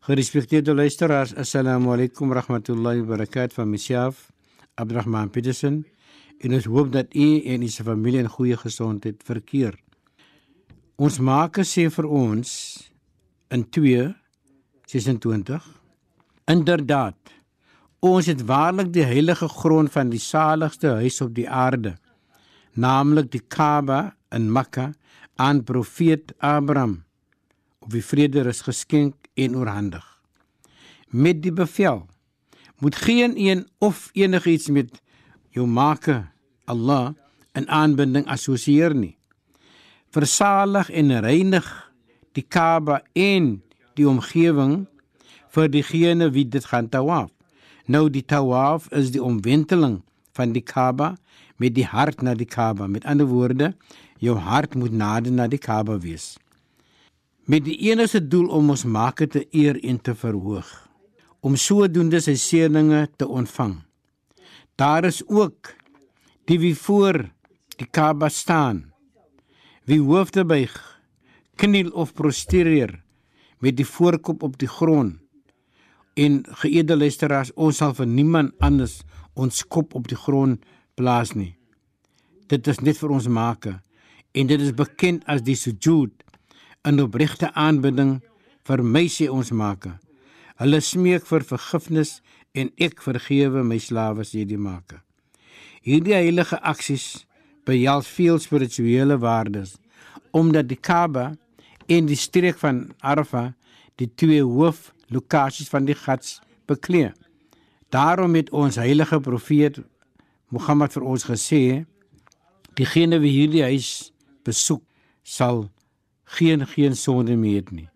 Gerespekteerde luisteraars, assalamu alaykum rahmatullahi wa barakatuh van myself, Abdurrahman Petersen. En ons hoop dat u en u se familie in goeie gesondheid verkeer. Ons maak sê vir ons in 2:26 Inderdaad, ons het waarlik die heilige grond van die saligste huis op die aarde, naamlik die Kaaba in Mekka aan profeet Abraham op wie vrede is geskenk en oorhandig. Met die bevel moet geen een of enigiets met jou maker Allah in aanbinding assosieer nie. Versalig en reinig die Kaaba en die omgewing vir diegene wie dit gaan tawaf. Nou die tawaf is die omwenteling van die Kaaba met die hart na die Kaaba. Met ander woorde, jou hart moet nader na die Kaaba wees. Met die enigste doel om ons maker te eer en te verhoog. Om sodoende sy seëninge te ontvang. Daar is ook die wie voor die Kaaba staan. Wie hoofde buig, kniel of prostereer met die voorkop op die grond. En geëerde luisteraars, ons sal vir niemand anders ons kop op die grond plaas nie. Dit is net vir ons maker en dit is bekend as die sujud in opregte aanbidding vir my sê ons maker. Hulle smeek vir vergifnis en ek vergewe my slawe sê die maker. Hierdie heilige aksies behels veel spirituele waardes omdat die Kaaba en die streek van Arafah die twee hooflokasies van die Hajj bekleë. Daarom het ons heilige profeet Mohammed vir ons gesê diegene wie hierdie huis besoek sal geen geen sonde meer nie.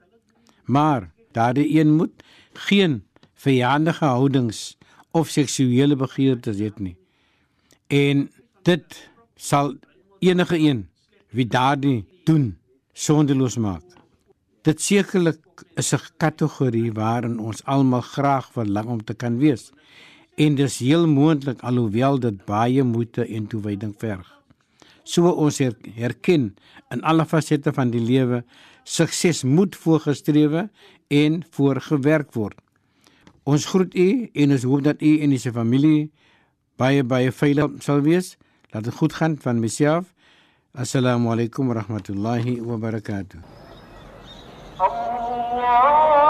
Maar daardie een moet geen vyandige houdings of seksuele begeertes hê nie. En dit sal enige een wie daardie doen sondeloos maak. Dit sekerlik is 'n kategorie waarin ons almal graag verlang om te kan wees. En dis heel moontlik alhoewel dit baie moeite en toewyding verg so ons herken in alle fasette van die lewe sukses moet voorgestrewe en voorgewerk word. Ons groet u en ons hoop dat u en u se familie baie baie veilig sal wees. Laat dit goed gaan van myself. Assalamu alaykum wa rahmatullahi wa barakatuh. Allah